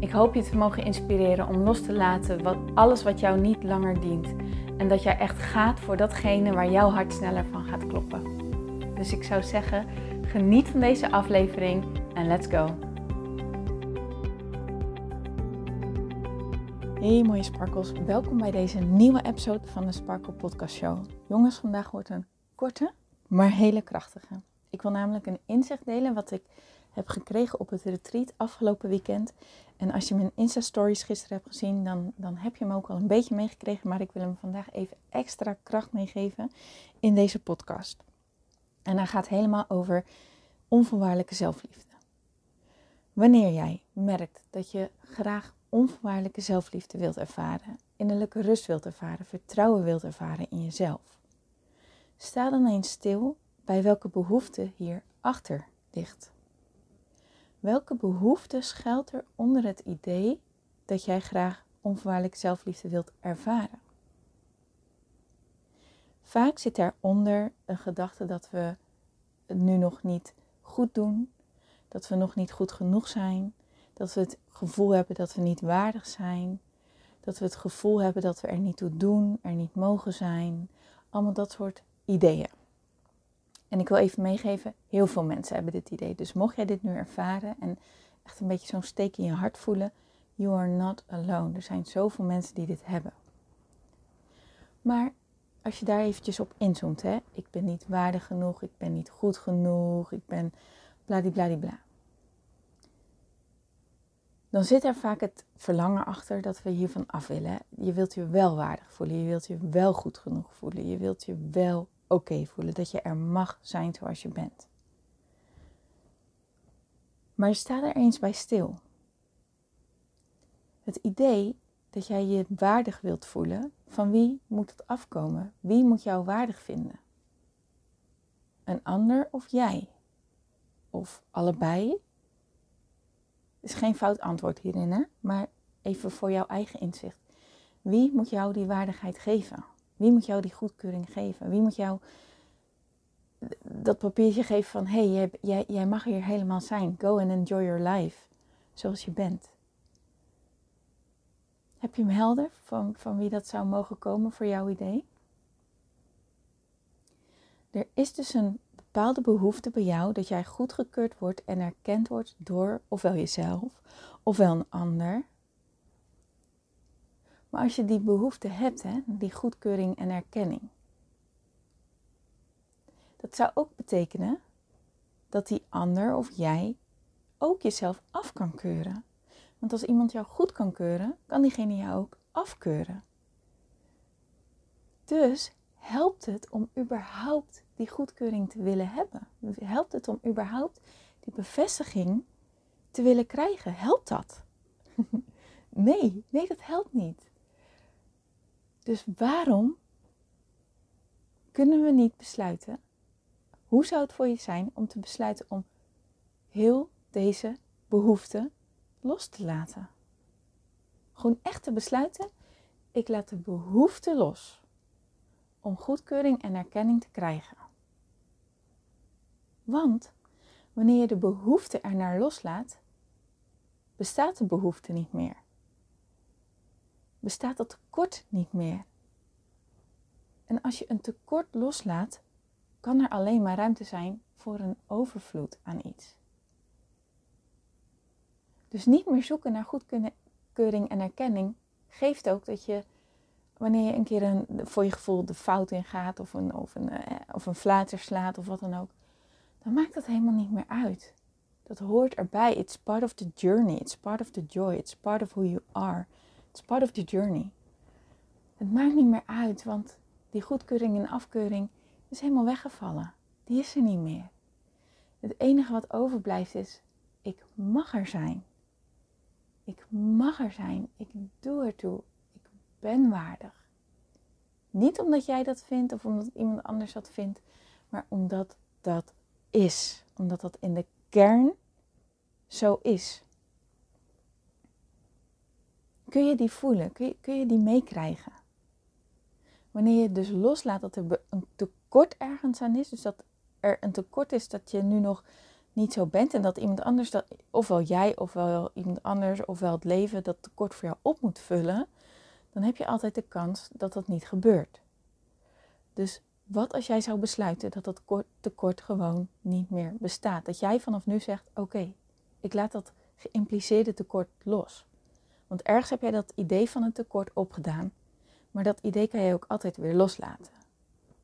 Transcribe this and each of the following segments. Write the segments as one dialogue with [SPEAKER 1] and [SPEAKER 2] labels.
[SPEAKER 1] Ik hoop je te mogen inspireren om los te laten wat, alles wat jou niet langer dient. En dat jij echt gaat voor datgene waar jouw hart sneller van gaat kloppen. Dus ik zou zeggen, geniet van deze aflevering en let's go. Hey mooie sparkles, welkom bij deze nieuwe episode van de Sparkle Podcast Show. Jongens, vandaag wordt een korte, maar hele krachtige. Ik wil namelijk een inzicht delen wat ik heb gekregen op het retreat afgelopen weekend. En als je mijn Insta-stories gisteren hebt gezien, dan, dan heb je hem ook al een beetje meegekregen. Maar ik wil hem vandaag even extra kracht meegeven in deze podcast. En hij gaat helemaal over onvoorwaardelijke zelfliefde. Wanneer jij merkt dat je graag onvoorwaardelijke zelfliefde wilt ervaren, innerlijke rust wilt ervaren, vertrouwen wilt ervaren in jezelf, sta dan eens stil bij welke behoefte hier achter ligt. Welke behoefte schuilt er onder het idee dat jij graag onvoorwaardelijk zelfliefde wilt ervaren? Vaak zit daaronder een gedachte dat we het nu nog niet goed doen, dat we nog niet goed genoeg zijn, dat we het gevoel hebben dat we niet waardig zijn, dat we het gevoel hebben dat we er niet toe doen, er niet mogen zijn. Allemaal dat soort ideeën. En ik wil even meegeven, heel veel mensen hebben dit idee. Dus mocht jij dit nu ervaren en echt een beetje zo'n steek in je hart voelen, you are not alone. Er zijn zoveel mensen die dit hebben. Maar als je daar eventjes op inzoomt, hè, ik ben niet waardig genoeg, ik ben niet goed genoeg, ik ben bladibladibla. Dan zit er vaak het verlangen achter dat we hiervan af willen. Je wilt je wel waardig voelen, je wilt je wel goed genoeg voelen, je wilt je wel oké voelen, dat je er mag zijn zoals je bent. Maar sta er eens bij stil. Het idee dat jij je waardig wilt voelen, van wie moet het afkomen? Wie moet jou waardig vinden? Een ander of jij? Of allebei? is geen fout antwoord hierin, hè? maar even voor jouw eigen inzicht. Wie moet jou die waardigheid geven? Wie moet jou die goedkeuring geven? Wie moet jou dat papiertje geven van hé, hey, jij, jij mag hier helemaal zijn. Go and enjoy your life. Zoals je bent. Heb je hem helder van, van wie dat zou mogen komen voor jouw idee? Er is dus een bepaalde behoefte bij jou dat jij goedgekeurd wordt en erkend wordt door ofwel jezelf ofwel een ander maar als je die behoefte hebt, hè, die goedkeuring en erkenning, dat zou ook betekenen dat die ander of jij ook jezelf af kan keuren. Want als iemand jou goed kan keuren, kan diegene jou ook afkeuren. Dus helpt het om überhaupt die goedkeuring te willen hebben? Helpt het om überhaupt die bevestiging te willen krijgen? Helpt dat? nee, nee, dat helpt niet. Dus waarom kunnen we niet besluiten? Hoe zou het voor je zijn om te besluiten om heel deze behoefte los te laten? Gewoon echt te besluiten, ik laat de behoefte los om goedkeuring en erkenning te krijgen. Want wanneer je de behoefte ernaar loslaat, bestaat de behoefte niet meer bestaat dat tekort niet meer. En als je een tekort loslaat, kan er alleen maar ruimte zijn voor een overvloed aan iets. Dus niet meer zoeken naar goedkeuring en erkenning geeft ook dat je, wanneer je een keer een, voor je gevoel de fout in gaat of een, of, een, eh, of een flater slaat of wat dan ook, dan maakt dat helemaal niet meer uit. Dat hoort erbij. It's part of the journey. It's part of the joy. It's part of who you are. It's part of the journey. Het maakt niet meer uit, want die goedkeuring en afkeuring is helemaal weggevallen. Die is er niet meer. Het enige wat overblijft is, ik mag er zijn. Ik mag er zijn. Ik doe ertoe. Ik ben waardig. Niet omdat jij dat vindt of omdat iemand anders dat vindt, maar omdat dat is. Omdat dat in de kern zo is. Kun je die voelen? Kun je, kun je die meekrijgen? Wanneer je dus loslaat dat er een tekort ergens aan is, dus dat er een tekort is dat je nu nog niet zo bent en dat iemand anders, dat, ofwel jij ofwel iemand anders, ofwel het leven dat tekort voor jou op moet vullen, dan heb je altijd de kans dat dat niet gebeurt. Dus wat als jij zou besluiten dat dat tekort gewoon niet meer bestaat? Dat jij vanaf nu zegt: Oké, ik laat dat geïmpliceerde tekort los. Want ergens heb jij dat idee van een tekort opgedaan, maar dat idee kan je ook altijd weer loslaten.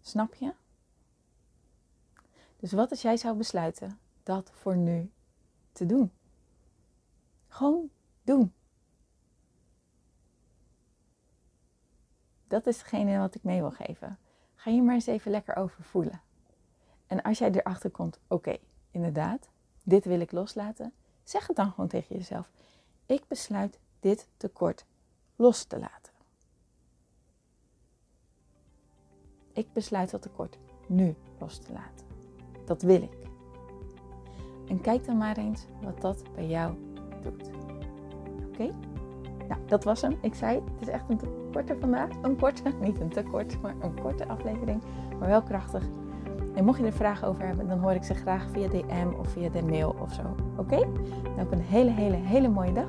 [SPEAKER 1] Snap je? Dus wat als jij zou besluiten dat voor nu te doen? Gewoon doen. Dat is hetgene wat ik mee wil geven. Ga je maar eens even lekker over voelen. En als jij erachter komt, oké, inderdaad, dit wil ik loslaten, zeg het dan gewoon tegen jezelf. Ik besluit dit tekort los te laten. Ik besluit dat tekort nu los te laten. Dat wil ik. En kijk dan maar eens wat dat bij jou doet. Oké? Nou, dat was hem. Ik zei, het is echt een te korte vandaag. Een korte, niet een te kort, maar een korte aflevering. Maar wel krachtig. En mocht je er vragen over hebben, dan hoor ik ze graag via DM of via de mail of zo. Oké? Nou, op een hele, hele, hele mooie dag.